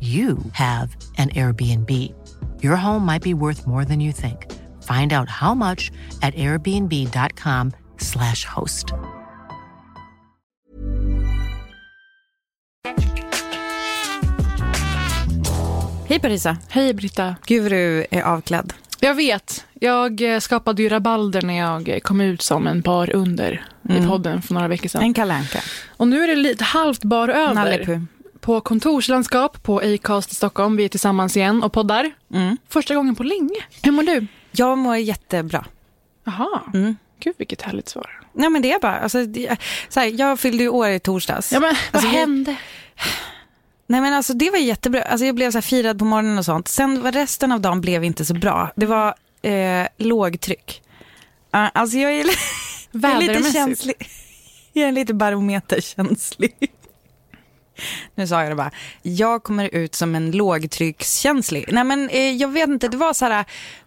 you have an Airbnb. Your home might be worth more than you think. Find out how much at airbnb.com/slash host. Hej Parisa. Hej Britta. Gud vad du är avklädd. Jag vet. Jag eh, skapade ju rabalder när jag eh, kom ut som en bar under i podden för några veckor sedan. En kalanka. Och nu är det lite halvt bar över. Nallepu. På kontorslandskap på Acast i Stockholm. Vi är tillsammans igen och poddar. Mm. Första gången på länge. Hur mår du? Jag mår jättebra. Jaha. Mm. Gud vilket härligt svar. Nej men det är bara, alltså, det, så här, jag fyllde ju år i torsdags. Ja men vad Alltså, vi- hände? Nej men alltså det var jättebra. Alltså jag blev så firad på morgonen och sånt. Sen var resten av dagen blev inte så bra. Det var eh, lågtryck. Uh, alltså jag är, jag är lite känslig. Jag är lite barometerkänslig. Nu sa jag det bara. Jag kommer ut som en lågtryckskänslig. Nej men eh, jag vet inte, det var så här,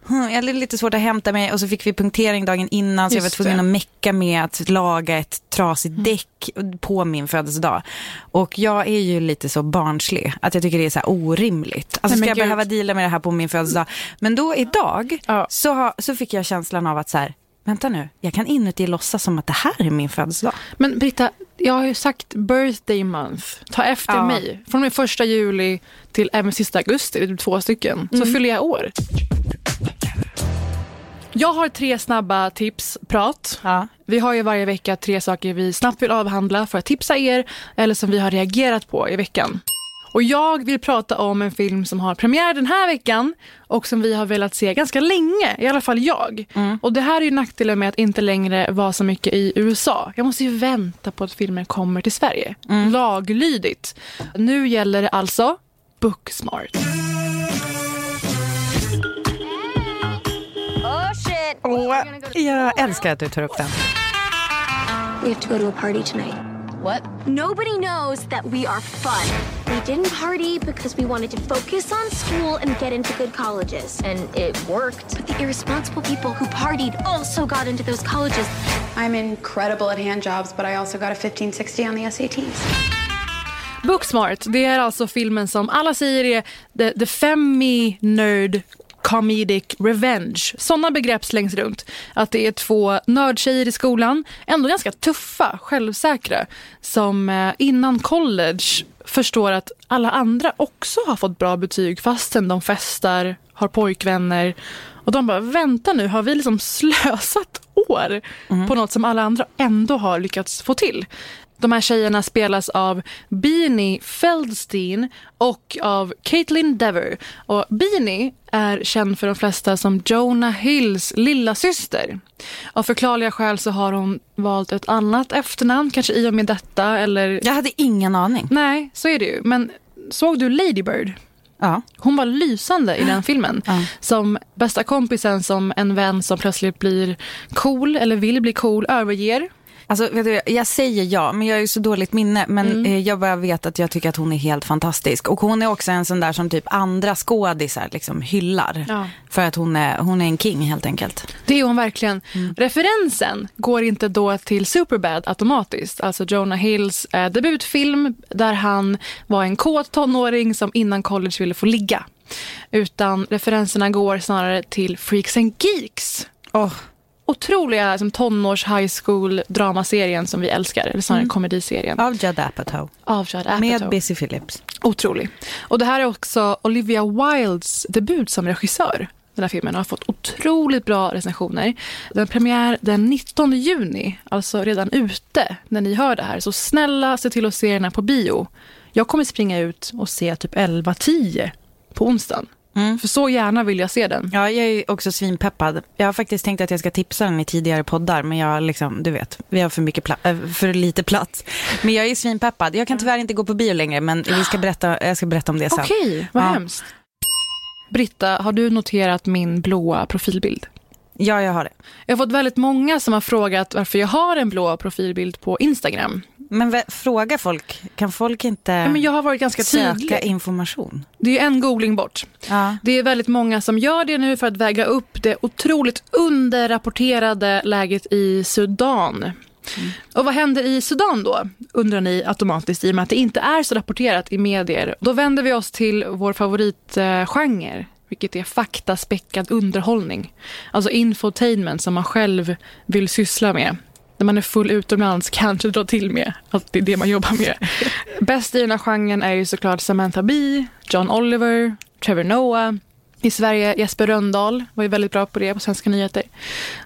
hmm, jag hade lite svårt att hämta mig och så fick vi punktering dagen innan så jag var Just tvungen det. att mecka med att laga ett trasigt däck på min födelsedag. Och jag är ju lite så barnslig att jag tycker det är så här orimligt. Alltså Nej, ska jag gud. behöva deala med det här på min födelsedag? Men då idag Ja. så, har- så fick jag känslan av att så här, vänta nu, jag kan inuti låtsas som att det här är min födelsedag. Men Britta, jag har ju sagt birthday month. Ta efter Ja. mig. Från med första juli till även sista augusti, det är två stycken, så Mm. fyller jag år. Jag har tre snabba tips, prat. Ja. Vi har ju varje vecka tre saker vi snabbt vill avhandla för att tipsa er eller som vi har reagerat på i veckan. Och jag vill prata om en film som har premiär den här veckan och som vi har velat se ganska länge, i alla fall jag. Och det här är ju nackdelen med att inte längre vara så mycket i USA. Jag måste ju vänta på att filmen kommer till Sverige. Laglydigt. Nu gäller det alltså Booksmart. Åh, jag älskar att du tar upp den. We have to go to a party tonight. What? Nobody knows that we are fun. We didn't party because we wanted to focus on school and get into good colleges. And it worked. But the irresponsible people who partied also got into those colleges. I'm incredible at hand jobs, but I also got a 1560 on the SATs. Booksmart, det är alltså filmen som alla säger är the, the femi nerd comedic revenge. Sådana begrepp slängs runt. Att det är två nördtjejer i skolan, ändå ganska tuffa, självsäkra, som eh, innan college förstår att alla andra också har fått bra betyg fastän de festar, har pojkvänner. Och de bara, vänta nu, har vi liksom slösat år på något som alla andra ändå har lyckats få till? De här tjejerna spelas av Beanie Feldstein och av Caitlin Dever. Och Beanie är känd för de flesta som Jonah Hills lilla syster. Av förklarliga skäl så har hon valt ett annat efternamn, kanske i och med detta eller... Jag hade ingen aning. Nej, så är det ju. Men såg du Lady Bird? Ja. Hon var lysande i den filmen. Ja. Som bästa kompisen som en vän som plötsligt blir cool eller vill bli cool överger. Alltså, vet du, jag säger ja, men jag har ju så dåligt minne. Men eh, jag bara vet att jag tycker att hon är helt fantastisk. Och hon är också en sån där som typ andra skådisar liksom hyllar. Ja. För att hon är, hon är en king helt enkelt. Det är hon verkligen. Referensen går inte då till Superbad automatiskt. Alltså Jonah Hills eh, debutfilm där han var en kåt tonåring som innan college ville få ligga. Utan referenserna går snarare till Freaks and Geeks. Oh. Otroliga liksom, tonårs high school dramaserien som vi älskar. Eller snarare komediserien. Av Judd Apatow. Av Judd Apatow. Med Busy Phillips. Otrolig. Och det här är också Olivia Wildes debut som regissör. Den här filmen har fått otroligt bra recensioner. Den premiär den 19 juni, alltså redan ute när ni hör det här. Så snälla se till att se den här på bio. Jag kommer springa ut och se typ 11-10 på onsdagen. För så gärna vill jag se den. Ja, jag är också svinpeppad. Jag har faktiskt tänkt att jag ska tipsa den i tidigare poddar, men jag liksom, du vet, vi har för, mycket pla- äh, för lite plats. Men jag är svinpeppad. Jag kan tyvärr inte gå på bio längre, men vi ska berätta, jag ska berätta om det sen. Okej, vad Ja. hemskt. Britta, har du noterat min blåa profilbild? Ja, jag har det. Jag har fått väldigt många som har frågat varför jag har en blå profilbild på Instagram. Men vä- fråga folk, kan folk inte Ja, men jag har varit ganska söka tydlig. information? Det är en googling bort. Ja. Det är väldigt många som gör det nu för att väga upp det otroligt underrapporterade läget i Sudan. Och vad händer i Sudan då, undrar ni automatiskt i och med att det inte är så rapporterat i medier. Då vänder vi oss till vår favoritgenre, vilket är faktaspäckad underhållning. Alltså infotainment som man själv vill syssla med. När man är full utomlands kanske dra till med att det är det man jobbar med. Bäst i den här genren är ju såklart Samantha Bee, John Oliver, Trevor Noah. I Sverige, Jesper Röndahl var ju väldigt bra på det på Svenska nyheter.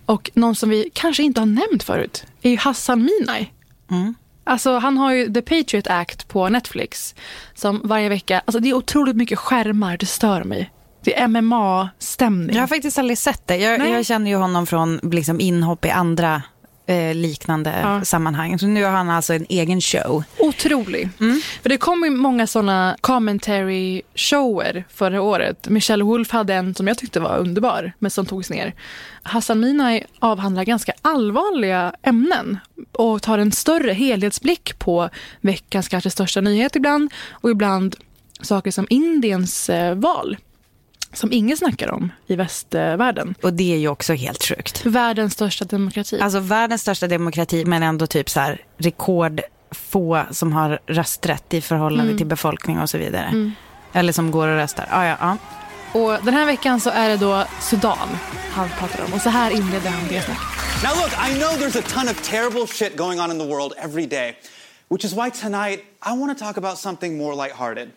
Och någon som vi kanske inte har nämnt förut är ju Hassan Minaj. Alltså han har ju The Patriot Act på Netflix. Som varje vecka, alltså det är otroligt mycket skärmar, det stör mig. Det är MMA-stämning. Jag har faktiskt aldrig sett det. Jag, jag känner ju honom från liksom, inhopp i andra eh, liknande Ja. sammanhang. Så nu har han alltså en egen show. Otrolig. För det kom ju många såna commentary shower förra året. Michelle Wolf hade en som jag tyckte var underbar, men som togs ner. Hassan Minaj avhandlar ganska allvarliga ämnen och tar en större helhetsblick på veckans kanske största nyhet ibland och ibland saker som Indiens eh, val som ingen snackar om i västvärlden. Och det är ju också helt sjukt. Världens största demokrati. Alltså världens största demokrati men ändå typ så här rekord få som har rösträtt i förhållande till befolkning och så vidare. Eller som går och röstar. Ah, ja, ja. Och den här veckan så är det då Sudan han pratar om. Och så här inleder han det snacket. Now, look, I know there's a ton of terrible shit going on in the world every day, which is why tonight I want to talk about something more lighthearted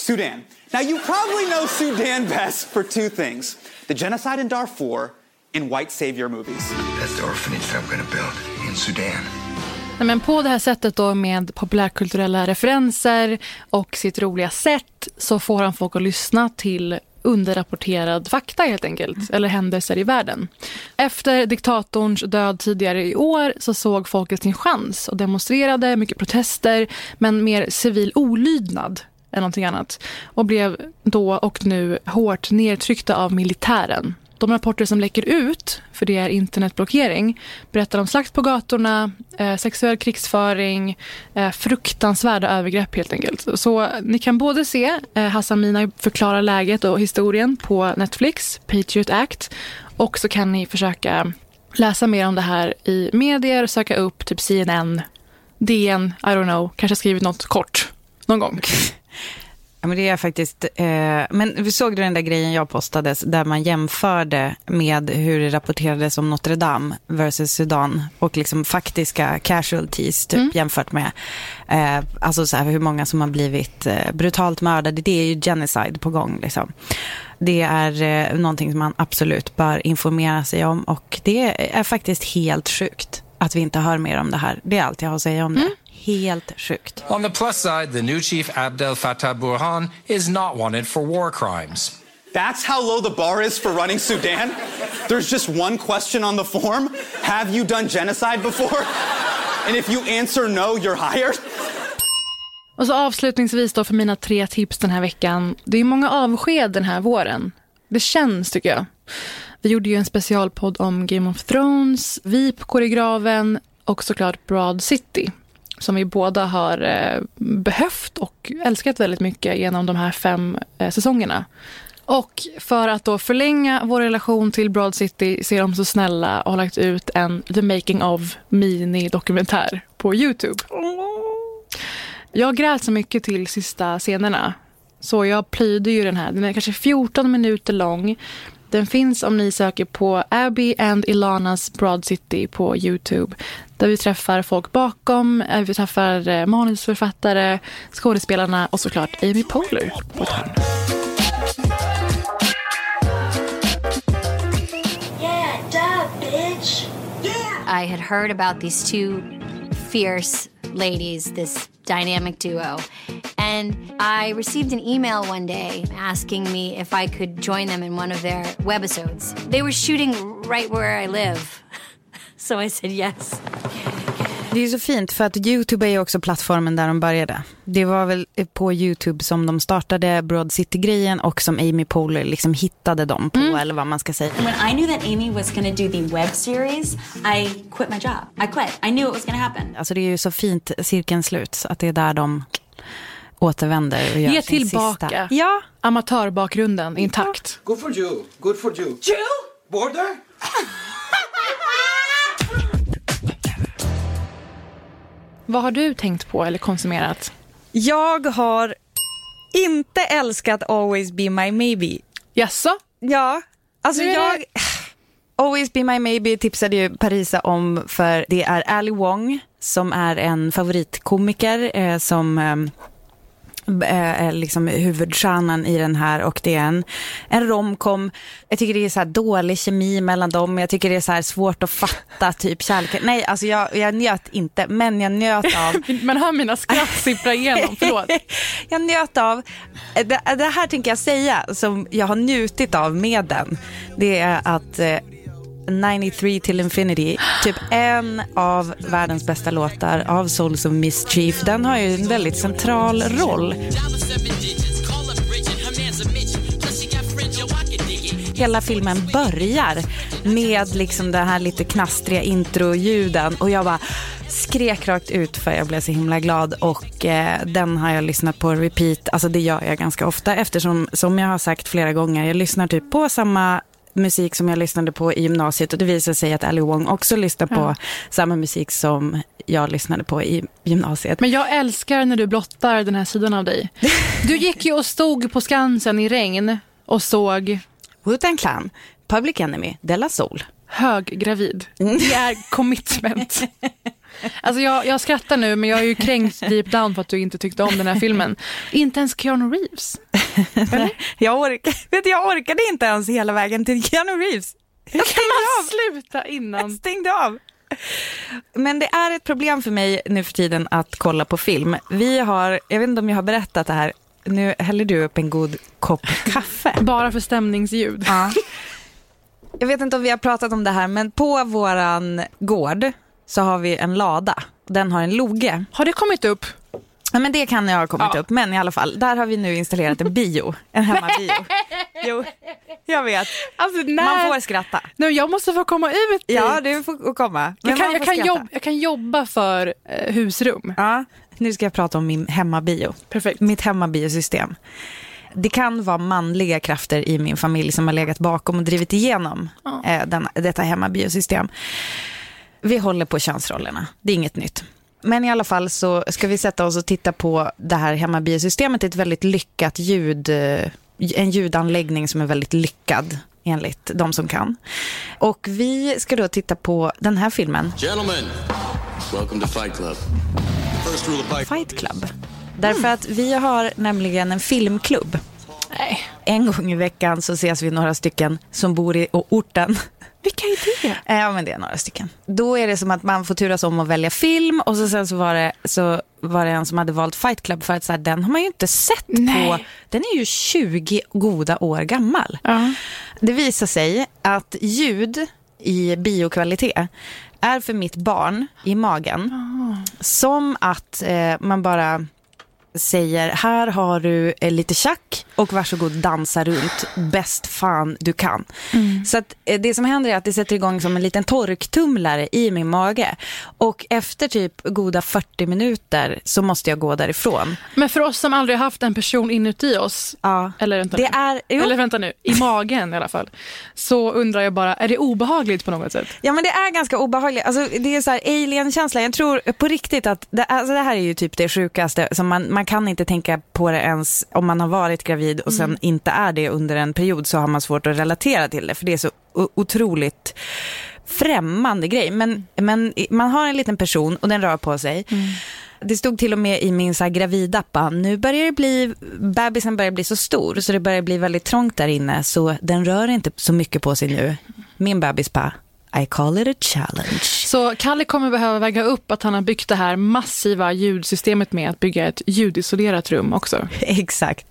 Sudan. Now, you probably know Sudan best for two things the genocide in Darfur and white savior movies. That's the orphanage that I'm going to build in Sudan. Nej, men på det här sättet då med populärkulturella referenser och sitt roliga sätt så får han folk att lyssna till underrapporterad fakta helt enkelt, eller händelser i världen. Efter diktatorns död tidigare i år så såg folket sin chans och demonstrerade, mycket protester, men mer civil olydnad än någonting annat. Och blev då och nu hårt nedtryckta av militären. De rapporter som läcker ut, för det är internetblockering, berättar om slakt på gatorna, eh, sexuell krigsföring, eh, fruktansvärda övergrepp helt enkelt. Så ni kan både se eh, Hassan Mina förklara läget och historien på Netflix, Patriot Act, och så kan ni försöka läsa mer om det här i medier, söka upp typ CNN, DN, I don't know, kanske skrivit något kort någon gång. Ja, men det är faktiskt, eh, men vi såg du den där grejen jag postade där man jämförde med hur det rapporterades om Notre Dame versus Sudan och liksom faktiska casualties typ jämfört med eh, alltså så här, hur många som har blivit eh, brutalt mördade. Det är ju genocide på gång liksom. Det är eh, någonting som man absolut bör informera sig om och det är faktiskt helt sjukt att vi inte hör mer om det här. Det är allt jag har att säga om det. Helt sjukt. On the plus side, the new chief Abdel Fattah Burhan is not wanted for war crimes. That's how low the bar is for running Sudan? There's just one question on the form Have you done genocide before? And if you answer no, you're hired? Och så avslutningsvis då för mina tre tips den här veckan. Det är många avsked den här våren. Det känns tycker jag. Vi gjorde ju en specialpodd om Game of Thrones, VIP går i graven och såklart Broad City. Som vi båda har eh, behövt och älskat väldigt mycket genom de här fem eh, säsongerna. Och för att då förlänga vår relation till Broad City så är de så snälla och har lagt ut en The Making of mini-dokumentär på Youtube. Jag grät så mycket till sista scenerna. Så jag plöjde ju den här. Den är kanske 14 minuter lång. Den finns om ni söker på Abby and Ilanas Broad City på Youtube. Där vi träffar folk bakom, eh, vi träffar eh, manusförfattare, skådespelarna och såklart Amy Poehler på ett hörn. I had heard about these two fierce ladies, this dynamic duo. And I received an email one day asking me if I could join them in one of their webisodes. They were shooting right where I live. So I said yes. Det är ju så fint för att YouTube är ju också plattformen där de började. Det var väl på YouTube som de startade Broad City-grejen och som Amy Poehler liksom hittade dem på, eller vad man ska säga. And when I knew that Amy was going to do the web series, I quit my job. I quit. I knew it was going to happen. Alltså det är ju så fint cirkeln slut, så att det är där de återvänder och gör Ge sin tillbaka sista. Ja. amatörbakgrunden intakt. Good for you. Good for you. Jew? Border? Vad har du tänkt på eller konsumerat? Jag har inte älskat Always Be My Maybe. Jaså? Ja, alltså är jag... Always Be My Maybe tipsade ju Parisa om för det är Ali Wong som är en favoritkomiker eh, som eh, är liksom huvudstjärnan i den här och det är en, en romcom. Jag tycker det är så här dålig kemi mellan dem. Jag tycker det är så här svårt att fatta typ kärleken. Nej, alltså jag, jag njöt inte, men jag njöt av Man hör mina skratt sippra igenom, förlåt. jag njöt av, det, det här tänker jag säga som jag har njutit av med den. Det är att eh, 93 till Infinity, typ en av världens bästa låtar av Souls of Mischief, den har ju en väldigt central roll. Hela filmen börjar med liksom den här lite knastriga introljuden och jag bara skrek rakt ut för jag blev så himla glad och eh, den har jag lyssnat på repeat, alltså det gör jag ganska ofta eftersom som jag har sagt flera gånger, jag lyssnar typ på samma musik som jag lyssnade på i gymnasiet och det visar sig att Ali Wong också lyssnar på Ja. samma musik som jag lyssnade på i gymnasiet. Men jag älskar när du blottar den här sidan av dig. Du gick ju och stod på Skansen i regn och såg Wu-Tang Clan, Public Enemy, Della Soul. höggravid. Det är commitment. Alltså jag, jag skrattar nu men jag är ju kränkt deep down för att du inte tyckte om den här filmen. Inte ens Keanu Reeves. jag, ork vet, jag orkade inte ens hela vägen till Keanu Reeves. Jag Kan man sluta innan? stängde av. Men det är ett problem för mig nu för tiden att kolla på film. Vi har, jag vet inte om jag har berättat det här, nu häller du upp en god kopp kaffe. Bara för stämningsljud. Ja. Jag vet inte om vi har pratat om det här, men på våran gård så har vi en lada. Den har en loge. Har det kommit upp? Ja, men det kan jag ha kommit Ja. upp, men i alla fall, där har vi nu installerat en bio, en hemmabio. Jo, jag vet. Alltså. Man får skratta. Nej, jag måste få komma ut dit. Ja, du får komma. Men jag, kan, jag, kan jobba, jag kan jobba för eh, husrum. Ja, nu ska jag prata om min hemmabio. Perfekt. Mitt hemmabiosystem. Det kan vara manliga krafter i min familj som har legat bakom och drivit igenom eh, den, detta hemmabiosystem. Vi håller på könsrollerna, det är inget nytt. Men i alla fall så ska vi sätta oss och titta på det här hemmabiosystemet. Det är ett väldigt lyckat ljud, eh, en ljudanläggning som är väldigt lyckad enligt de som kan. Och vi ska då titta på den här filmen, Gentlemen, welcome to Fight Club. First rule of Fight Fight Club. Därför att vi har nämligen en filmklubb. Nej. En gång i veckan så ses vi några stycken som bor i orten. Vilka är det? Ja, men det är några stycken. Då är det som att man får turas om att välja film och så sen så var det, så var det en som hade valt Fight Club för att så här, den har man ju inte sett Nej. på. Den är ju 20 goda år gammal. Ja. Det visar sig att ljud i biokvalitet är för mitt barn i magen som att eh, man bara säger här har du eh, lite tjack och varsågod dansa runt bäst fan du kan. Så att eh, det som händer är att det sätter igång som en liten torktumlare i min mage och efter typ goda 40 minuter så måste jag gå därifrån. Men för oss som aldrig har haft en person inuti oss, Ja. eller vänta, Det nu. är, jo. eller vänta nu, i magen i alla fall, så undrar jag bara, är det obehagligt på något sätt? Ja men det är ganska obehagligt. Alltså, det är så här alien-känsla. Jag tror på riktigt att det, alltså, det här är ju typ det sjukaste. Som man, man kan inte tänka på det ens om man har varit gravid gravid och sen inte är det under en period så har man svårt att relatera till det för det är så otroligt främmande grej. Men, men man har en liten person och den rör på sig. Det stod till och med i min så här gravidappa, nu börjar det bli, bebisen börjar bli så stor så det börjar bli väldigt trångt där inne så den rör inte så mycket på sig nu. Min bebis bara, I call it a challenge. Så Kalle kommer behöva väga upp att han har byggt det här massiva ljudsystemet med att bygga ett ljudisolerat rum också. Exakt.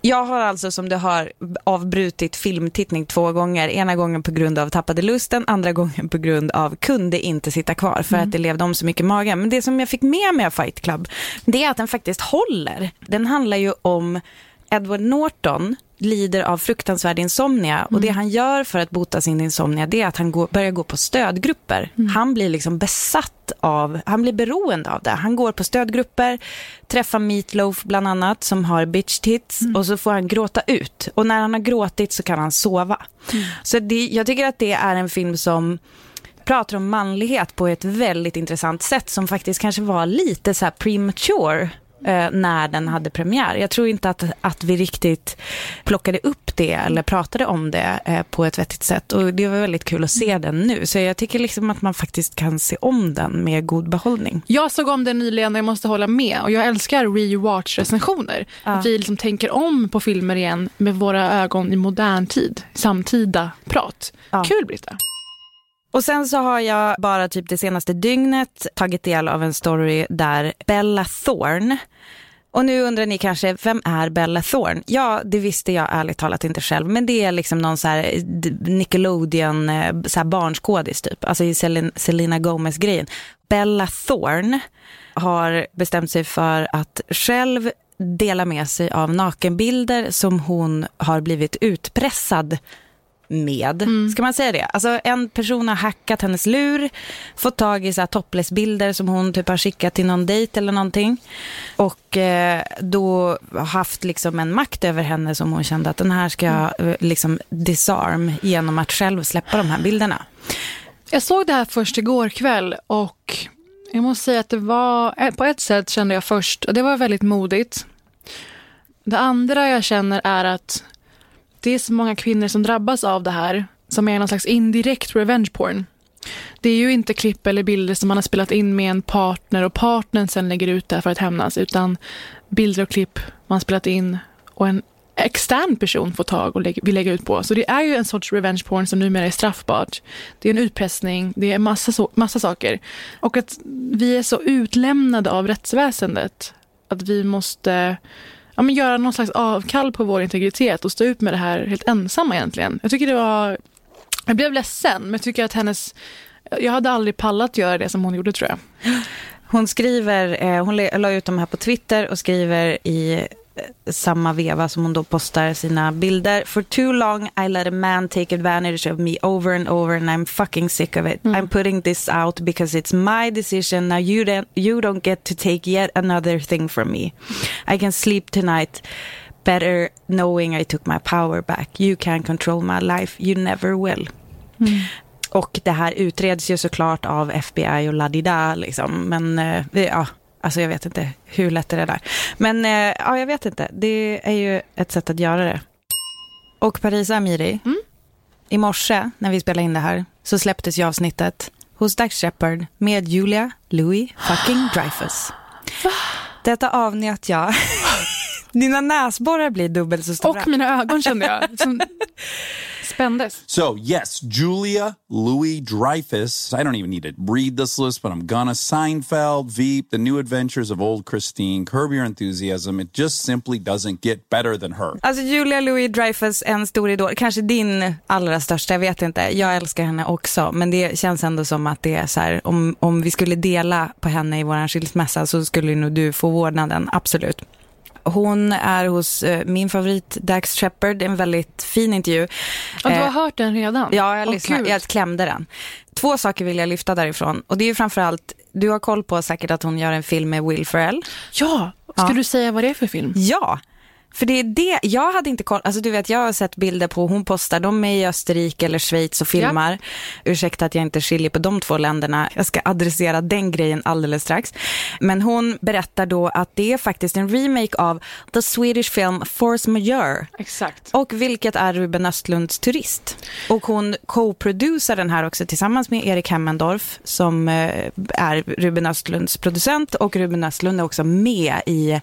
Jag har alltså som du har avbrutit filmtittning två gånger. Ena gången på grund av tappade lusten, andra gången på grund av kunde inte sitta kvar för att det levde om så mycket i magen. Men det som jag fick med mig av Fight Club, det är att den faktiskt håller. Den handlar ju om Edward Norton lider av fruktansvärd insomnia och det han gör för att bota sin insomnia det är att han går, börjar gå på stödgrupper. Han blir liksom besatt av, han blir beroende av det. Han går på stödgrupper, träffar Meatloaf bland annat som har bitch tits och så får han gråta ut. Och när han har gråtit så kan han sova. Så det, jag tycker att det är en film som pratar om manlighet på ett väldigt intressant sätt som faktiskt kanske var lite så här premature eh, när den hade premiär. Jag tror inte att, att vi riktigt plockade upp det eller pratade om det eh, på ett vettigt sätt. Och det var väldigt kul att se den nu. Så jag tycker liksom att man faktiskt kan se om den med god behållning. Jag såg om den nyligen och jag måste hålla med. Och jag älskar rewatch-recensioner. Att vi liksom tänker om på filmer igen med våra ögon i modern tid. Samtida prat. Kul Britta. Och sen så har jag bara typ det senaste dygnet tagit del av en story där Bella Thorne och nu undrar ni kanske, vem är Bella Thorne? Ja, det visste jag ärligt talat inte själv, men det är liksom någon så här Nickelodeon eh, så här barnskådis typ, alltså i Selena, Selena Gomez-grejen. Bella Thorne har bestämt sig för att själv dela med sig av nakenbilder som hon har blivit utpressad med. Ska man säga det? Alltså en person har hackat hennes lur, fått tag i så topless-bilder som hon typ har skickat till någon dejt eller någonting. Och eh, då haft liksom en makt över henne som hon kände att den här ska jag eh, liksom disarm genom att själv släppa de här bilderna. Jag såg det här först igår kväll och jag måste säga att det var, eh, på ett sätt kände jag först, och det var väldigt modigt. Det andra jag känner är att det är så många kvinnor som drabbas av det här, som är någon slags indirekt revenge porn. Det är ju inte klipp eller bilder som man har spelat in med en partner och partnern sen lägger ut det för att hämnas, utan bilder och klipp man spelat in och en extern person får tag och lägg, vill lägga ut på. Så det är ju en sorts revenge porn som numera är straffbart. Det är en utpressning, det är massa, so massa saker. Och att vi är så utlämnade av rättsväsendet att vi måste ja, men göra någon slags avkall på vår integritet och stå ut med det här helt ensamma egentligen. Jag tycker det var... Jag blev ledsen, men jag tycker att hennes... Jag hade aldrig pallat göra det som hon gjorde tror jag. Hon skriver, eh, hon la ut de här på Twitter och skriver i samma veva som hon då postar sina bilder. For too long I let a man take advantage of me over and over and I'm fucking sick of it. I'm putting this out because it's my decision. Now you don't, you don't get to take yet another thing from me. I can sleep tonight better knowing I took my power back. You can control my life. You never will. Och det här utreds ju såklart av FBI och ladida liksom. Men eh, ja, alltså jag vet inte hur lätt är det där. Men eh, ja, jag vet inte. Det är ju ett sätt att göra det. Och Parisa Amiri, i morse när vi spelade in det här så släpptes ju avsnittet hos Dax Shepard med Julia Louis fucking Dreyfus. Detta avnjöt jag. Dina näsborrar blir dubbelt så stora. Och mina ögon kände jag. Som spändes. So, yes, Julia Louis Dreyfus. I don't even need to read this list, but I'm gonna. Seinfeld, Veep, The New Adventures of Old Christine, Curb Your Enthusiasm. It just simply doesn't get better than her. Alltså Julia Louis Dreyfus, en stor idol. Kanske din allra största, jag vet inte. Jag älskar henne också. Men det känns ändå som att det är så här, om, om vi skulle dela på henne i vår skilsmässa så skulle nog du få vårdnaden, absolut. Hon är hos eh, min favorit Dax Shepard, en väldigt fin intervju. Och du har Eh, hört den redan? Ja, jag, lyssnade, jag klämde den. Två saker vill jag lyfta därifrån. Och det är ju framförallt, du har koll på säkert att hon gör en film med Will Ferrell. Ja, ska Ja. du säga vad det är för film? Ja, För det är det, jag hade inte koll, alltså du vet jag har sett bilder på, hon postar, de är i Österrike eller Schweiz och filmar. Ursäkta att jag inte skiljer på de två länderna, jag ska adressera den grejen alldeles strax. Men hon berättar då att det är faktiskt en remake av the Swedish film Force Majeure. Exakt. Och vilket är Ruben Östlunds turist. Och hon co-producerar den här också tillsammans med Erik Hemmendorf som eh, är Ruben Östlunds producent och Ruben Östlund är också med i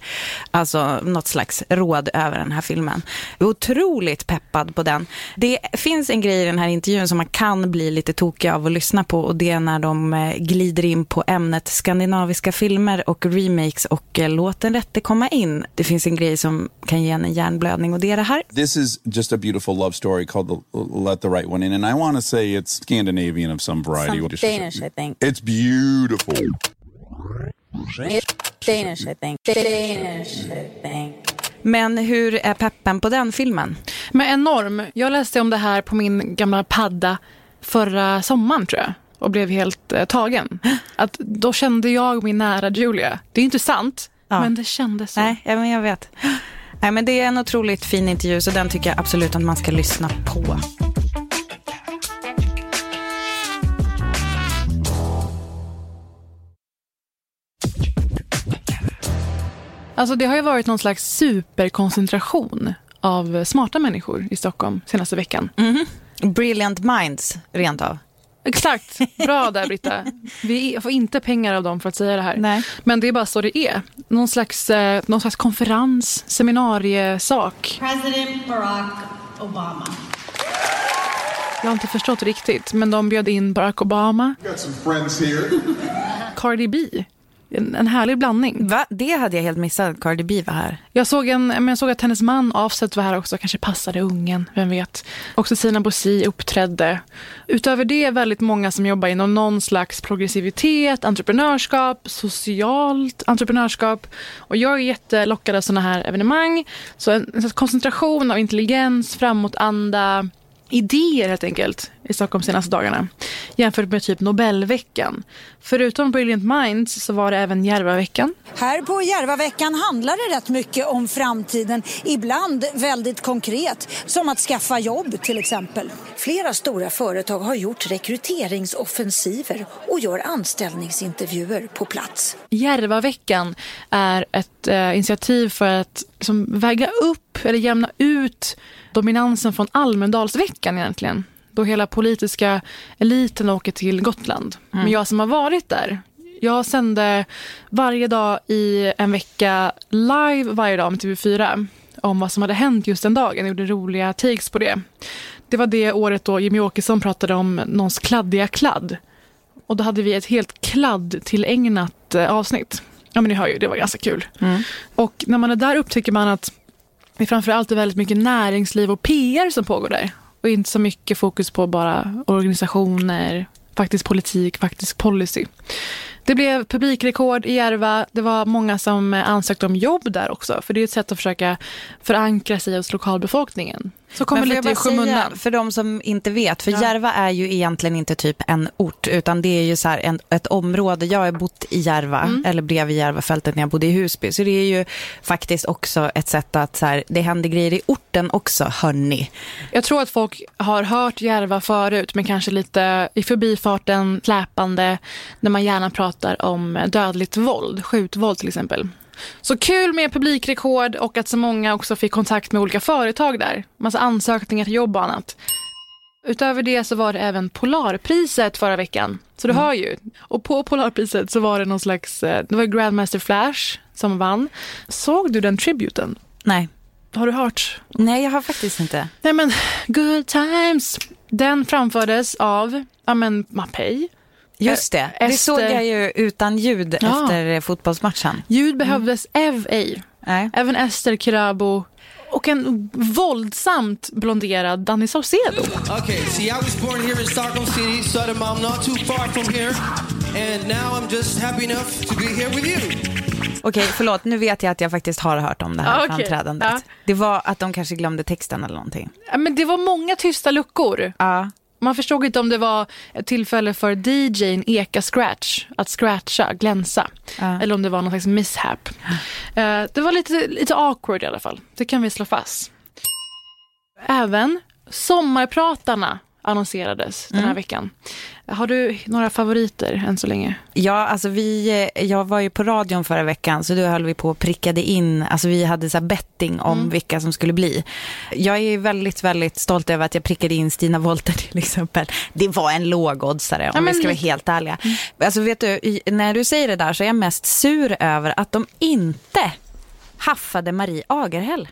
alltså, något slags råd över den här filmen. Otroligt peppad på den. Det finns en grej i den här intervjun som man kan bli lite tokig av att lyssna på och det är när de eh, glider in på ämnet skandinaviska filmer och remakes och eh, låt den rätte komma in. Det finns en grej som kan ge en en hjärnblödning och det är det här. This is just a beautiful love story called the, Let the Right One In, and I want to say it's Scandinavian of some variety. Some Danish, I think. It's beautiful. Danish, I think. Danish, I think. Men hur är peppen på den filmen? Men enorm. Jag läste om det här på min gamla padda förra sommaren tror jag och blev helt eh, tagen. Att då kände jag min nära Julia. Det är inte sant, Ja. men det kändes så. Nej, ja, men jag vet. Nej, men det är en otroligt fin intervju så den tycker jag absolut att man ska lyssna på. Alltså det har ju varit någon slags superkoncentration av smarta människor i Stockholm senaste veckan. Mhm. Brilliant minds, rent av. Exakt. Bra där, Britta. Vi får inte pengar av dem för att säga det här. Nej. Men det är bara så det är. Någon slags, eh, någon slags konferens, seminariesak. President Barack Obama. Jag har inte förstått riktigt, men de bjöd in Barack Obama, Got some friends here. Cardi B. En, en härlig blandning. Va? Det hade jag helt missat, Cardi B var här. Jag såg, en, men jag såg att hennes man Offset var här också, kanske passade ungen, vem vet. Också Sina Bosi uppträdde. Utöver det väldigt många som jobbar inom någon slags progressivitet, entreprenörskap, socialt entreprenörskap. Och jag är jättelockad av sådana här evenemang. Så en, en koncentration av intelligens, framåtanda, idéer helt enkelt i Stockholm senaste dagarna. Jämfört med typ Nobelveckan. Förutom Brilliant Minds så var det även Järvaveckan. Här på Järvaveckan handlar det rätt mycket om framtiden, ibland väldigt konkret, som att skaffa jobb till exempel. Flera stora företag har gjort rekryteringsoffensiver och gör anställningsintervjuer på plats. Järvaveckan är ett eh, initiativ för att liksom, väga upp eller jämna ut dominansen från Almedalsveckan egentligen. Då hela politiska eliten åker till Gotland. Mm. Men jag som har varit där, jag sände varje dag i en vecka live varje dag med TV4 om vad som hade hänt just den dagen. Jag gjorde roliga takes på det. Det var det året då Jimmy Åkesson pratade om någons kladdiga kladd. Och då hade vi ett helt kladd-tillägnat eh, avsnitt. Ja men ni hör ju, det var ganska kul. Och när man är där upptäcker man att det framförallt är väldigt mycket näringsliv och PR som pågår där. Och inte så mycket fokus på bara organisationer, faktisk politik, faktisk policy. Det blev publikrekord i Järva. Det var många som ansökte om jobb där också. För det är ett sätt att försöka förankra sig hos lokalbefolkningen. Så kommer lite i skymundan. För de som inte vet, för Ja. Järva är ju egentligen inte typ en ort, utan det är ju så här en, ett område. Jag har bott i Järva, Mm. eller bredvid Järvafältet när jag bodde i Husby, så det är ju faktiskt också ett sätt att så här, det händer grejer i orten också, hörni. Jag tror att folk har hört Järva förut, men kanske lite i förbifarten, släpande, när man gärna pratar om dödligt våld, skjutvåld till exempel. Så kul med publikrekord och att så många också fick kontakt med olika företag där. Massa ansökningar till jobb och annat. Utöver det så var det även Polarpriset förra veckan. Så du hör ju. Och på Polarpriset så var det någon slags, eh, det var Grandmaster Flash som vann. Såg du den tributen? Nej. Har du hört? Nej, jag har faktiskt inte. Nej men, good times. Den framfördes av, ja men, Mapei. Just det, det Ester- såg jag ju utan ljud Ja. efter eh, fotbollsmatchen. Ljud behövdes ev ej. Nej. Även Ester Kirabo och en våldsamt blonderad Danny Saucedo. Okay, see, I was born here in Stockholm City, Södermalm, not too far from here. And now I'm just happy enough to be here with you. Okej, förlåt, nu vet jag att jag faktiskt har hört om det här Ah, okej. framträdandet. Ja. Det var att de kanske glömde texten eller någonting. Ja, men det var många tysta luckor. Ja. Man förstod inte om det var ett tillfälle för DJn Eka Scratch att scratcha, glänsa. Ja. Eller om det var någon slags mishap. Eh, det var lite, lite awkward i alla fall. Det kan vi slå fast. Även Sommarpratarna annonserades den här Mm. veckan. Har du några favoriter än så länge? Ja, alltså vi, eh, jag var ju på radion förra veckan så då höll vi på och prickade in, alltså vi hade så här betting om Mm. vilka som skulle bli. Jag är väldigt, väldigt stolt över att jag prickade in Stina Wolter till exempel. Det var en lågoddsare om Ja, men vi ska vara helt ärliga. Alltså vet du, när du säger det där så är jag mest sur över att de inte haffade Marie Agerhäll.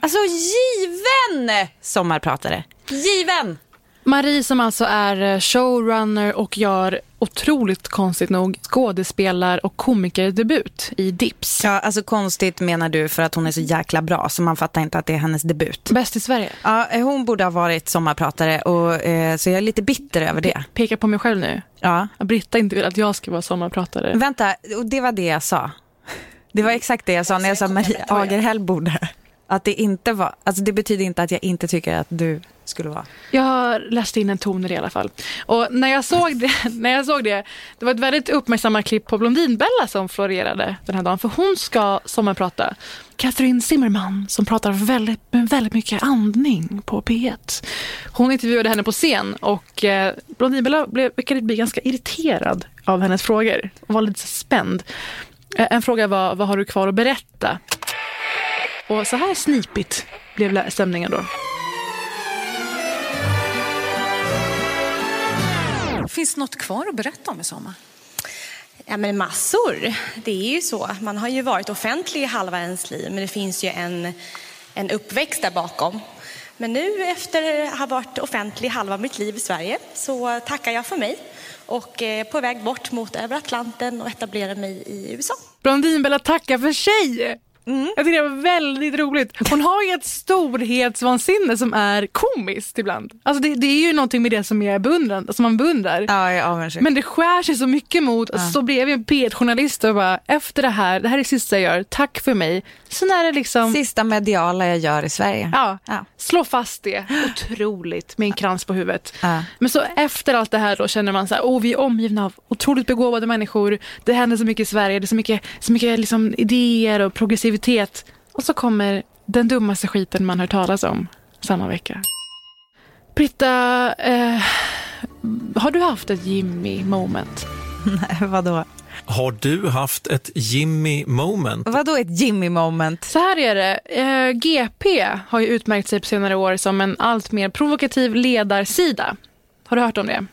Alltså given sommarpratare. Given! Marie som alltså är eh, showrunner och gör otroligt konstigt nog skådespelar och komikerdebut i Dips. Ja, alltså konstigt menar du för att hon är så jäkla bra så man fattar inte att det är hennes debut. Bäst i Sverige. Ja, eh, hon borde ha varit sommarpratare och eh, så jag är lite bitter över det. Peka på mig själv nu. Ja. Britta inte vill att jag ska vara sommarpratare. Vänta, och det var det jag sa. Det var exakt det jag sa när jag sa Marie Agerhäll borde. Att det inte var, alltså det betyder inte att jag inte tycker att du skulle vara. Jag läste in en ton i det i alla fall. Och när jag såg det, när jag såg det, det var ett väldigt uppmärksammat klipp på Blondinbella som florerade den här dagen. För hon ska sommarprata. Katrin Zimmerman som pratar väldigt, med väldigt mycket andning på P1. Hon intervjuade henne på scen och eh, Blondinbella verkade bli ganska irriterad av hennes frågor och var lite spänd. Eh, en fråga var, vad har du kvar att berätta? Och så här snipigt blev stämningen då. Finns det något kvar att berätta om i sommar? Ja, men massor. Det är ju så. Man har ju varit offentlig i halva ens liv, men det finns ju en, en uppväxt där bakom. Men nu efter att ha varit offentlig halva mitt liv i Sverige så tackar jag för mig och är på väg bort mot över Atlanten och etablera mig i USA. Blondinbella tackar för sig. Mm. Jag tycker det var väldigt roligt. Hon har ju ett storhetsvansinne som är komiskt ibland. Alltså det, det är ju någonting med det som är beundrande, som man beundrar. Ja, jag är Men det skär sig så mycket mot, Ja. så blev jag en P1-journalist och bara, efter det här, det här är det sista jag gör, tack för mig. Sen är det liksom... Sista mediala jag gör i Sverige. Ja, slå fast det. Otroligt med en krans på huvudet. Ja. Men så efter allt det här då känner man så här, åh vi är omgivna av otroligt begåvade människor. Det händer så mycket i Sverige, det är så mycket, så mycket liksom idéer och progressivitet. Och så kommer den dummaste skiten man hört talas om samma vecka. Britta, eh, har du haft ett Jimmy moment? Nej, vadå? Har du haft ett Jimmy moment? Vadå ett Jimmy moment? Så här är det. Eh, GP har ju utmärkt sig på senare år som en allt mer provokativ ledarsida. Har du hört om det?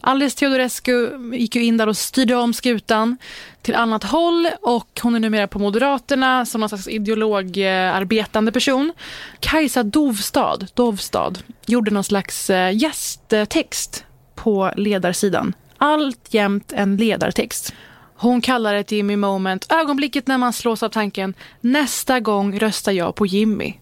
Alice Teodorescu gick ju in där och styrde om skutan till annat håll och hon är numera på Moderaterna som någon slags ideologarbetande person. Kajsa Dovstad, Dovstad gjorde någon slags eh, gästtext på ledarsidan. Alltjämt en ledartext. Hon kallar det ett Jimmy moment, ögonblicket när man slås av tanken nästa gång röstar jag på Jimmy.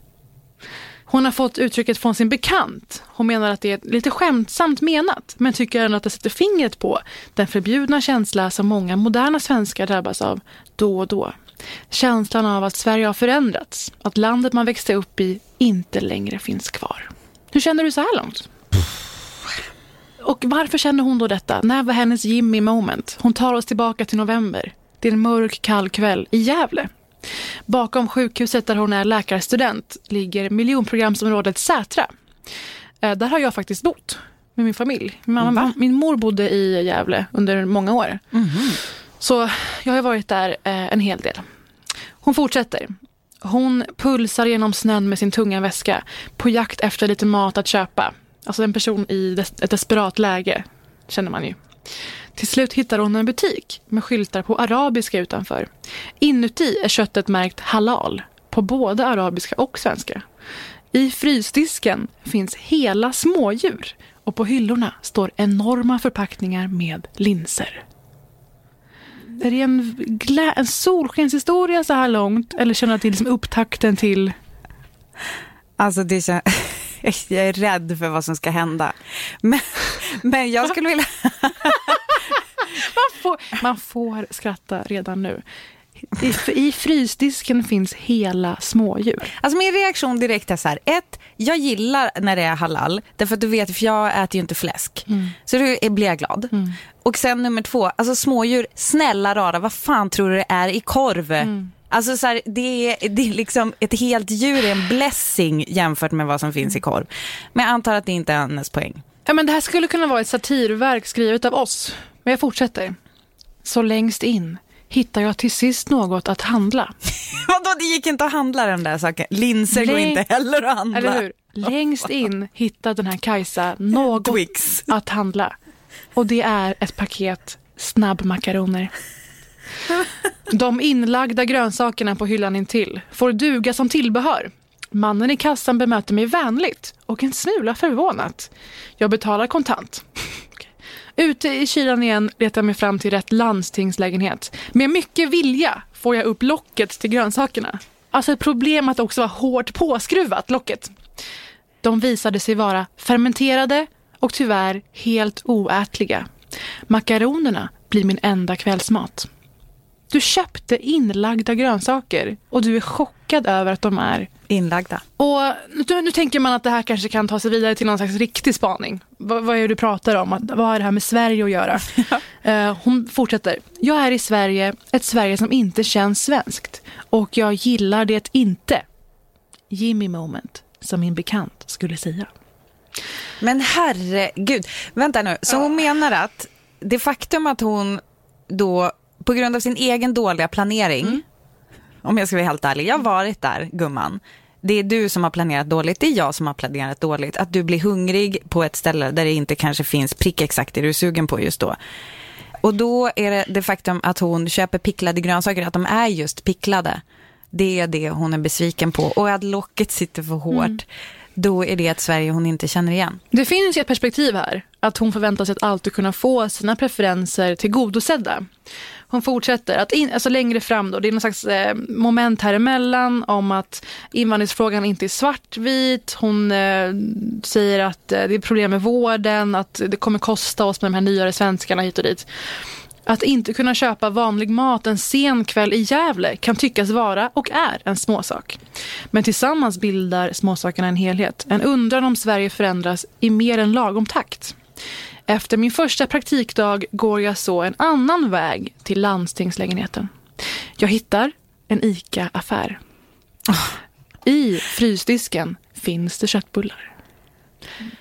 Hon har fått uttrycket från sin bekant. Hon menar att det är lite skämtsamt menat men tycker ändå att det sätter fingret på den förbjudna känsla som många moderna svenskar drabbas av då och då. Känslan av att Sverige har förändrats, att landet man växte upp i inte längre finns kvar. Hur känner du så här långt? Och varför känner hon då detta? När var hennes Jimmy moment? Hon tar oss tillbaka till november. Det är en mörk, kall kväll i Gävle. Bakom sjukhuset där hon är läkarstudent ligger miljonprogramsområdet Sätra. Eh, Där har jag faktiskt bott med min familj. Min, mamma, min mor bodde i Gävle under många år. Så jag har varit där eh, en hel del. Hon fortsätter. Hon pulsar genom snön med sin tunga väska på jakt efter lite mat att köpa. Alltså en person i ett desperat läge, känner man ju. Till slut hittar hon en butik med skyltar på arabiska utanför. Inuti är köttet märkt halal på både arabiska och svenska. I frysdisken finns hela smådjur och på hyllorna står enorma förpackningar med linser. Är det en, glä- en solskenshistoria så här långt eller känner du att det är liksom upptakten till... Alltså det kän... Jag är rädd för vad som ska hända. Men, men jag skulle vilja... Man får, man får skratta redan nu. I, I frysdisken finns hela smådjur. Alltså min reaktion direkt är så här. Ett, jag gillar när det är halal. Därför att du vet, för jag äter ju inte fläsk. Mm. Så då blir jag glad. Och sen nummer två, alltså smådjur, snälla rara, vad fan tror du det är i korv? Mm. Alltså så här, det, är, det är liksom ett helt djur är en blessing jämfört med vad som finns i korv. Men jag antar att det inte är hennes poäng. Ja, men det här skulle kunna vara ett satirverk skrivet av oss. Men jag fortsätter. Så längst in hittar jag till sist något att handla. Vadå, det gick inte att handla den där saken. Linser går Läng- inte heller att handla. Eller hur? Längst in hittar den här Kajsa något att handla. Och det är ett paket snabbmakaroner. De inlagda grönsakerna på hyllan intill får duga som tillbehör. Mannen i kassan bemöter mig vänligt och en smula förvånat. Jag betalar kontant. Ute i kylan igen letar jag mig fram till rätt landstingslägenhet. Med mycket vilja får jag upp locket till grönsakerna. Alltså ett problem att det också var hårt påskruvat, locket. De visade sig vara fermenterade och tyvärr helt oätliga. Makaronerna blir min enda kvällsmat. Du köpte inlagda grönsaker och du är chockad över att de är inlagda. Och nu, nu tänker man att det här kanske kan ta sig vidare till någon slags riktig spaning. Vad, vad är det du pratar om? Att, vad har det här med Sverige att göra? Eh, hon fortsätter. Jag är i Sverige, ett Sverige som inte känns svenskt. Och jag gillar det inte. Jimmy moment, som min bekant skulle säga. Men herregud, vänta nu. Så hon menar att det faktum att hon då på grund av sin egen dåliga planering, om jag ska vara helt ärlig, jag har varit där gumman. Det är du som har planerat dåligt, det är jag som har planerat dåligt. Att du blir hungrig på ett ställe där det inte kanske finns prick exakt det du är sugen på just då. Och då är det det faktum att hon köper picklade grönsaker, att de är just picklade. Det är det hon är besviken på. Och att locket sitter för hårt. Mm. Då är det ett Sverige hon inte känner igen. Det finns ju ett perspektiv här. Att hon förväntar sig att alltid kunna få sina preferenser tillgodosedda. Hon fortsätter att in, alltså längre fram då, det är någon slags eh, moment här emellan om att invandringsfrågan inte är svartvit. Hon eh, säger att eh, det är problem med vården, att det kommer kosta oss med de här nyare svenskarna hit och dit. Att inte kunna köpa vanlig mat en sen kväll i Gävle kan tyckas vara och är en småsak. Men tillsammans bildar småsakerna en helhet. En undran om Sverige förändras i mer än lagom takt. Efter min första praktikdag går jag så en annan väg till landstingslägenheten. Jag hittar en ICA-affär. I frysdisken finns det köttbullar.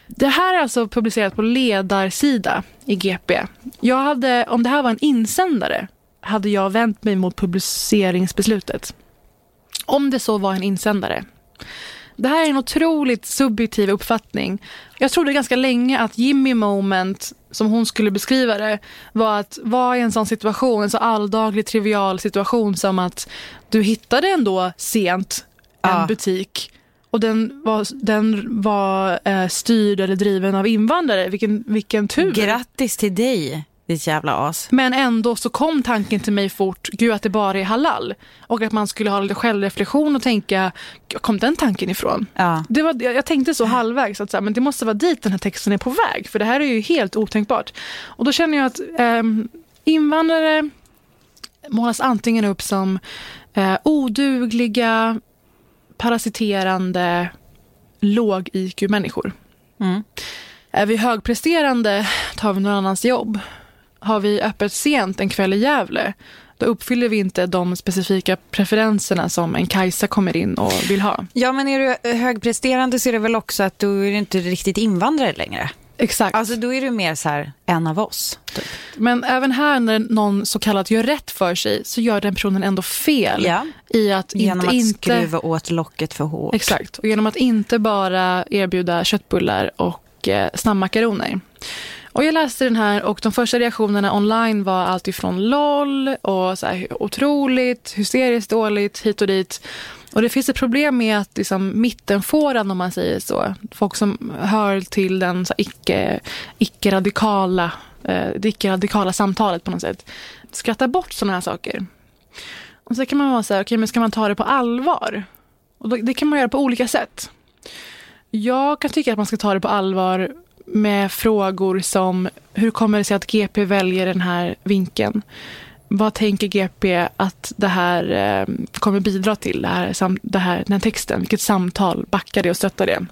Det här är alltså publicerat på ledarsida i GP. Jag hade, om det här var en insändare hade jag vänt mig mot publiceringsbeslutet. Om det så var en insändare. Det här är en otroligt subjektiv uppfattning. Jag trodde ganska länge att Jimmy moment, som hon skulle beskriva det, var att vara i en sån situation, en så alldaglig trivial situation som att du hittade ändå sent en Ja. butik och den var, den var eh, styrd eller driven av invandrare. Vilken, vilken tur. Grattis till dig, ditt jävla as. Men ändå så kom tanken till mig fort, gud att det bara är halal. Och att man skulle ha lite självreflektion och tänka, kom den tanken ifrån? Ja. Det var, jag jag tänkte så halvvägs, att så här, men det måste vara dit den här texten är på väg. För det här är ju helt otänkbart. Och då känner jag att ehm, invandrare målas antingen upp som eh, odugliga, parasiterande, låg IQ-människor. Mm. Är vi högpresterande tar vi någon annans jobb. Har vi öppet sent en kväll i Gävle då uppfyller vi inte de specifika preferenserna som en Kajsa kommer in och vill ha. Ja, men är du högpresterande så är det väl också att du är inte riktigt invandrare längre. Exakt. Alltså då är du mer så här, en av oss. Typ. Men även här när någon så kallat gör rätt för sig så gör den personen ändå fel. Ja. I att Genom inte, att inte... skruva åt locket för hårt. Exakt, och genom att inte bara erbjuda köttbullar och eh, snabbmakaroner. Och jag läste den här och de första reaktionerna online var allt ifrån LOL och så här, otroligt, hysteriskt dåligt, hit och dit. Och det finns ett problem med att liksom, mittenfåran, om man säger så, folk som hör till den så här, icke, icke-radikala, eh, det icke-radikala samtalet på något sätt, skrattar bort sådana här saker. Och så kan man vara så här, okej men ska man ta det på allvar? Och då, det kan man göra på olika sätt. Jag kan tycka att man ska ta det på allvar med frågor som hur kommer det sig att GP väljer den här vinkeln? vad tänker GP att det här eh, kommer bidra till, det här, sam, det här, den här texten? Vilket samtal backar det och stöttar det?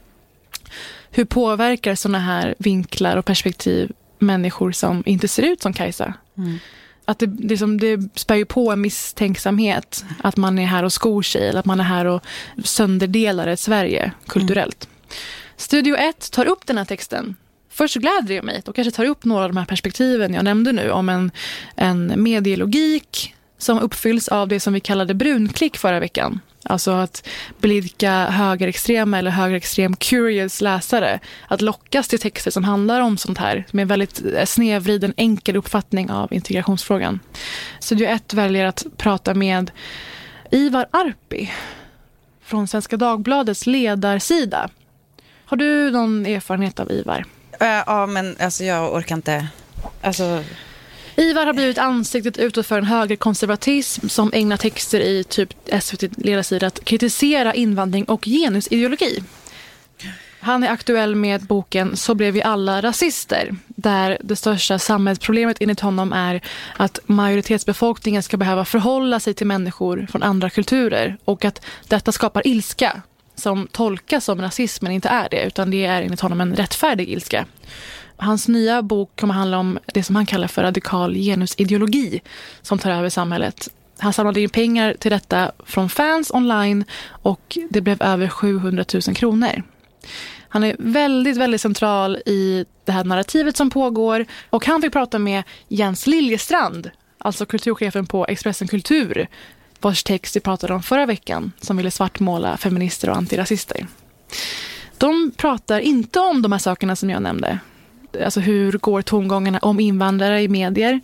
Hur påverkar sådana här vinklar och perspektiv människor som inte ser ut som Kajsa? Mm. Att det, det, som, det spär ju på en misstänksamhet. Att man är här och skor sig eller att man är här och sönderdelar ett Sverige kulturellt. Studio 1 tar upp den här texten. Först så gläder det mig. De kanske tar upp några av de här perspektiven jag nämnde nu om en, en medielogik som uppfylls av det som vi kallade brunklick förra veckan. Alltså att blidka högerextrema eller högerextrem curious läsare. Att lockas till texter som handlar om sånt här. Med en väldigt eh, snedvriden enkel uppfattning av integrationsfrågan. Studio 1 väljer att prata med Ivar Arpi från Svenska Dagbladets ledarsida. Har du någon erfarenhet av Ivar? Eh, ja, men alltså jag orkar inte. Alltså... Ivar har blivit ansiktet utåt för en högerkonservatism som ägnar texter i typ SVT ledarsida att kritisera invandring och genusideologi. Han är aktuell med boken Så blev vi alla rasister där det största samhällsproblemet enligt honom är att majoritetsbefolkningen ska behöva förhålla sig till människor från andra kulturer och att detta skapar ilska som tolkas som rasism men inte är det utan det är enligt honom en rättfärdig ilska. Hans nya bok kommer handla om det som han kallar för radikal genusideologi som tar över samhället. Han samlade in pengar till detta från fans online och det blev över 700 000 kronor. Han är väldigt, väldigt central i det här narrativet som pågår och han fick prata med Jens Liljestrand, alltså kulturchefen på Expressen Kultur, vars text vi pratade om förra veckan, som ville svartmåla feminister och antirasister. De pratar inte om de här sakerna som jag nämnde. Alltså hur går tongångarna om invandrare i medier?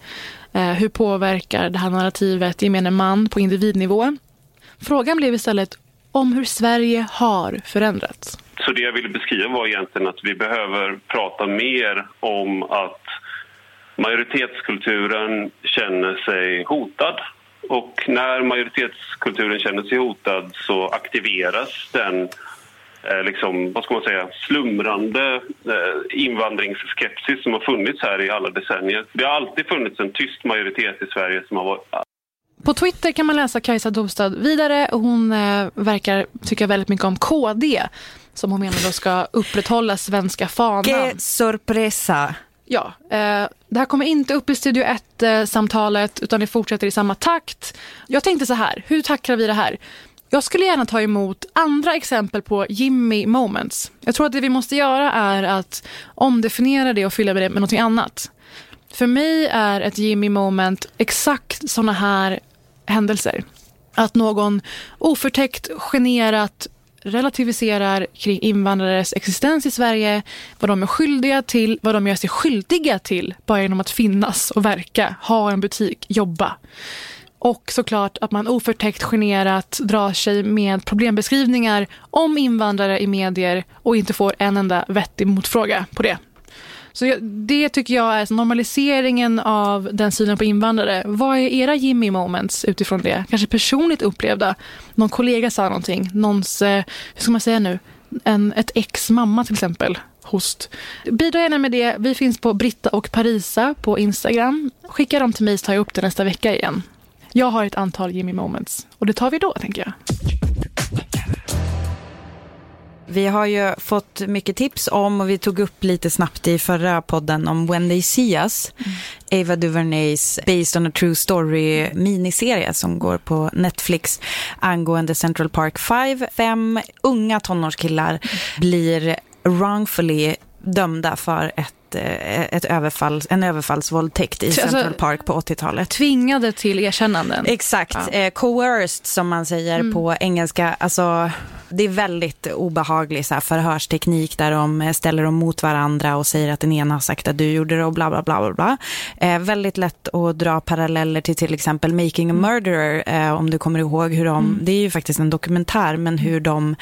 Eh, hur påverkar det här narrativet gemene man på individnivå? Frågan blev istället om hur Sverige har förändrats. Så det jag ville beskriva var egentligen att vi behöver prata mer om att majoritetskulturen känner sig hotad. Och när majoritetskulturen känner sig hotad så aktiveras den eh, liksom, vad ska man säga, slumrande eh, invandringsskepsis som har funnits här i alla decennier. Det har alltid funnits en tyst majoritet i Sverige som har varit på Twitter kan man läsa Kajsa Dobstad vidare. Hon eh, verkar tycka väldigt mycket om KD som hon menar då ska upprätthålla svenska fanan. Que sorpresa! Ja, eh, det här kommer inte upp i Studio 1-samtalet eh, utan det fortsätter i samma takt. Jag tänkte så här, hur tacklar vi det här? Jag skulle gärna ta emot andra exempel på Jimmy moments. Jag tror att det vi måste göra är att omdefiniera det och fylla det med något annat. För mig är ett Jimmy moment exakt såna här händelser. Att någon oförtäckt, generat relativiserar kring invandrares existens i Sverige, vad de är skyldiga till, vad de gör sig skyldiga till bara genom att finnas och verka, ha en butik, jobba. Och såklart att man oförtäckt generat drar sig med problembeskrivningar om invandrare i medier och inte får en enda vettig motfråga på det. Så jag, det tycker jag är normaliseringen av den synen på invandrare. Vad är era Jimmy moments utifrån det? Kanske personligt upplevda? Någon kollega sa någonting. Någons, eh, hur ska man säga nu? En, ett ex mamma till exempel. Host. Bidra gärna med det. Vi finns på Britta och Parisa på Instagram. Skicka dem till mig så tar jag upp det nästa vecka igen. Jag har ett antal Jimmy moments och det tar vi då tänker jag. Vi har ju fått mycket tips om och vi tog upp lite snabbt i förra podden om When They See Us. Mm. Ava DuVernays Based on a True Story miniserie som går på Netflix angående Central Park 5. Fem unga tonårskillar blir wrongfully dömda för ett ett överfall, en överfallsvåldtäkt i alltså, Central Park på 80-talet. Tvingade till erkännanden. Exakt. Ja. Eh, coerced som man säger mm. på engelska. Alltså, det är väldigt obehaglig så här, förhörsteknik där de ställer dem mot varandra och säger att den ena har sagt att du gjorde det och bla bla bla. bla, bla. Eh, väldigt lätt att dra paralleller till till exempel Making a Murderer eh, om du kommer ihåg hur de, mm. det är ju faktiskt en dokumentär men hur de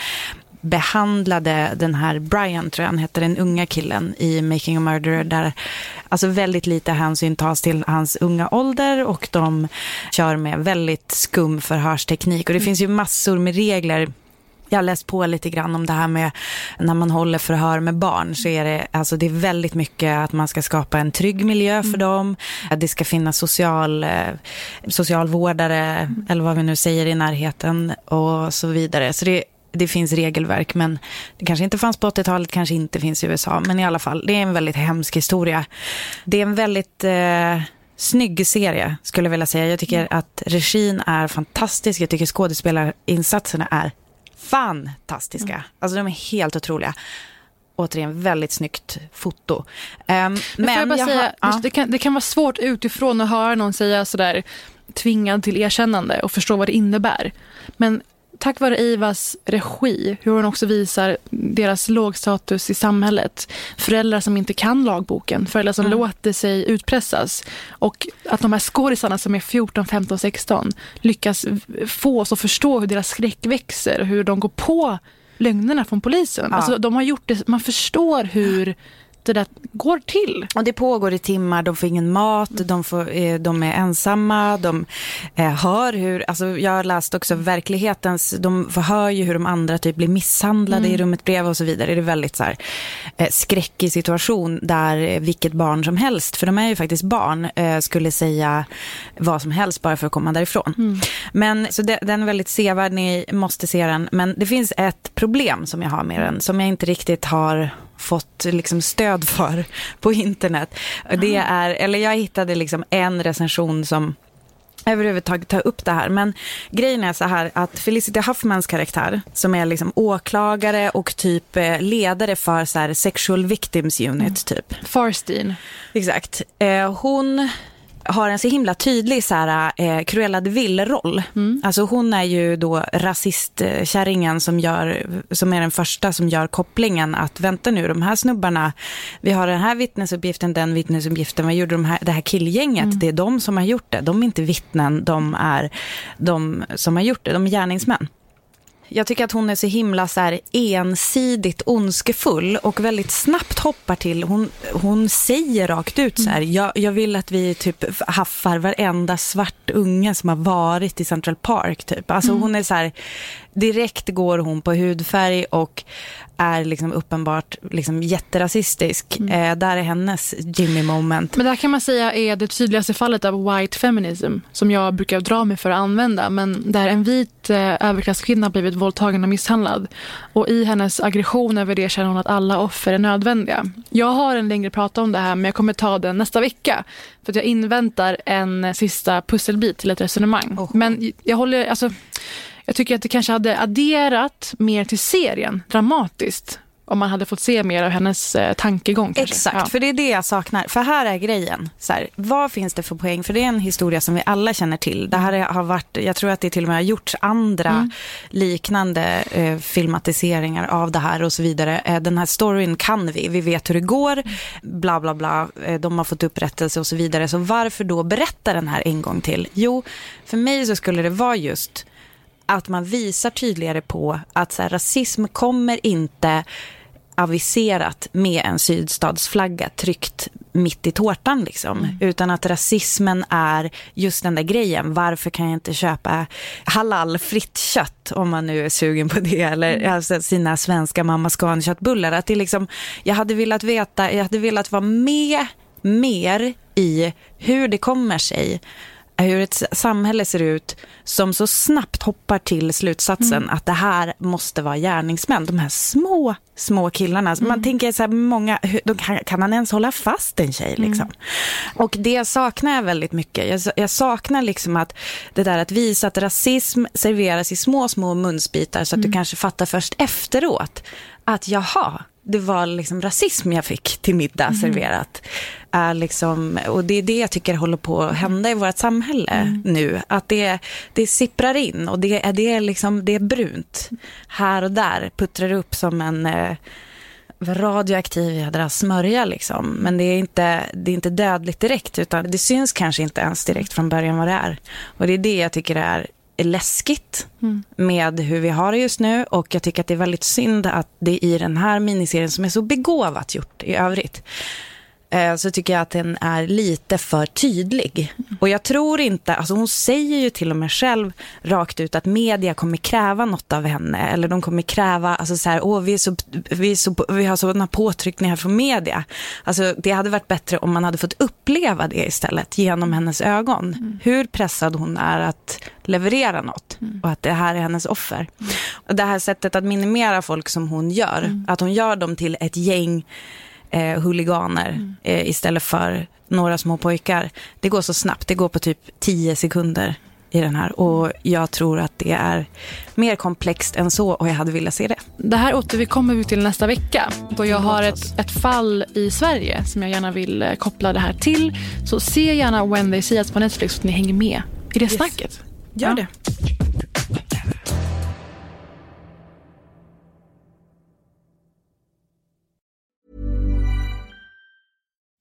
behandlade den här Brian, tror jag han hette, den unga killen i Making a Murderer, där alltså väldigt lite hänsyn tas till hans unga ålder och de kör med väldigt skum förhörsteknik. Och det finns ju massor med regler jag har läst på lite grann om det här med när man håller förhör med barn så är det, alltså det är väldigt mycket att man ska skapa en trygg miljö för dem. Att det ska finnas social, eh, socialvårdare eller vad vi nu säger i närheten och så vidare. Så det, det finns regelverk men det kanske inte fanns på 80-talet, kanske inte finns i USA. Men i alla fall, det är en väldigt hemsk historia. Det är en väldigt eh, snygg serie skulle jag vilja säga. Jag tycker att regin är fantastisk. Jag tycker skådespelarinsatserna är fantastiska. Alltså de är helt otroliga. Återigen, väldigt snyggt foto. Um, Men, men jag bara jag säga, har- det, kan, det kan vara svårt utifrån att höra någon säga sådär tvingad till erkännande och förstå vad det innebär. Men tack vare Ivas regi, hur hon också visar deras lågstatus i samhället, föräldrar som inte kan lagboken, föräldrar som Mm. låter sig utpressas och att de här skådisarna som är 14, 15, 16 lyckas få oss att förstå hur deras skräck växer och hur de går på lögnerna från polisen. Ja. Alltså, de har gjort det, man förstår hur det där går till. Och det pågår i timmar, de får ingen mat, de, får, eh, de är ensamma, de eh, hör hur, alltså jag har läst också verklighetens, de hör ju hur de andra typ blir misshandlade Mm. i rummet bredvid och så vidare. Det är väldigt så här, eh, skräckig situation där vilket barn som helst, för de är ju faktiskt barn, skulle säga vad som helst bara för att komma därifrån. Men så det, den är väldigt sevärd, ni måste se den. Men det finns ett problem som jag har med den, som jag inte riktigt har fått liksom stöd för på internet. Det är, eller jag hittade liksom en recension som överhuvudtaget tar upp det här. Men grejen är så här att Felicity Huffmans karaktär, som är liksom åklagare och typ eh, ledare för så här sexual victims unit typ. Farstein. Exakt. Eh, hon har en så himla tydlig så här, eh, Cruella de Vil-roll. Alltså hon är ju då rasistkärringen som, gör, som är den första som gör kopplingen att vänta nu, de här snubbarna, vi har den här vittnesuppgiften, den vittnesuppgiften, vad gjorde de här, det här killgänget? Det är de som har gjort det, de är inte vittnen, de är de som har gjort det, de är gärningsmän. Jag tycker att hon är så himla så här ensidigt ondskefull och väldigt snabbt hoppar till. Hon, hon säger rakt ut så här, jag, jag vill att vi typ haffar varenda svart unge som har varit i Central Park. Typ. Alltså Mm. hon är så här, direkt går hon på hudfärg och är liksom uppenbart liksom jätterasistisk. Eh, där är hennes Jimmy moment. Men det här kan man säga är det tydligaste fallet av white feminism som jag brukar dra mig för att använda. Men där en vit eh, överklasskvinna blivit våldtagen och misshandlad. Och i hennes aggression över det känner hon att alla offer är nödvändiga. Jag har en längre prata om det här men jag kommer ta den nästa vecka. För att jag inväntar en sista pusselbit till ett resonemang. Men jag håller, alltså jag tycker att det kanske hade adderat mer till serien dramatiskt om man hade fått se mer av hennes eh, tankegång. Kanske. Exakt, Ja. för det är det jag saknar. För här är grejen. Så här, vad finns det för poäng? För det är en historia som vi alla känner till. Det här har varit, jag tror att det till och med har gjorts andra Mm. liknande eh, filmatiseringar av det här och så vidare. Eh, den här storyn kan vi, vi vet hur det går, bla bla bla. Eh, de har fått upprättelse och så vidare. Så varför då berätta den här en gång till? Jo, för mig så skulle det vara just att man visar tydligare på att så här, rasism kommer inte aviserat med en sydstatsflagga tryckt mitt i tårtan. Liksom. Utan att rasismen är just den där grejen. Varför kan jag inte köpa halalfritt kött om man nu är sugen på det. Eller alltså, sina svenska mamma köttbullar Att det är liksom, jag hade velat veta, jag hade velat vara med mer i hur det kommer sig hur ett samhälle ser ut som så snabbt hoppar till slutsatsen att det här måste vara gärningsmän. De här små, små killarna. Man tänker så här, många, hur- kan, kan han ens hålla fast en tjej? Liksom? Och det saknar jag väldigt mycket. Jag, jag saknar liksom att det där att visa att rasism serveras i små, små munsbitar så att du kanske fattar först efteråt att jaha, det var liksom rasism jag fick till middag serverat. Är liksom, och det är det jag tycker håller på att hända i vårt samhälle nu. Att det, det sipprar in och det, är- det, är liksom, det är brunt. Här och där puttrar upp som en eh, radioaktiv jädra smörja liksom. Men det är, inte, det är inte dödligt direkt utan det syns kanske inte ens direkt från början vad det är. Och det är det jag tycker är läskigt med hur vi har det just nu och jag tycker att det är väldigt synd att det i den här miniserien som är så begåvat gjort i övrigt så tycker jag att den är lite för tydlig. Och jag tror inte, alltså hon säger ju till och med själv rakt ut att media kommer kräva något av henne. Eller de kommer kräva, alltså så här, åh vi, är så, vi, är så, vi har sådana påtryckningar från media. Alltså det hade varit bättre om man hade fått uppleva det istället genom hennes ögon. Hur pressad hon är att leverera något och att det här är hennes offer. Och det här sättet att minimera folk som hon gör, att hon gör dem till ett gäng eh, huliganer eh, istället för några små pojkar. Det går så snabbt, det går på typ 10 sekunder i den här och jag tror att det är mer komplext än så och jag hade velat se det. Det här återkommer vi till nästa vecka då jag har ett, ett fall i Sverige som jag gärna vill eh, koppla det här till. Så se gärna When They See Us på Netflix så att ni hänger med i det snacket. Gör det.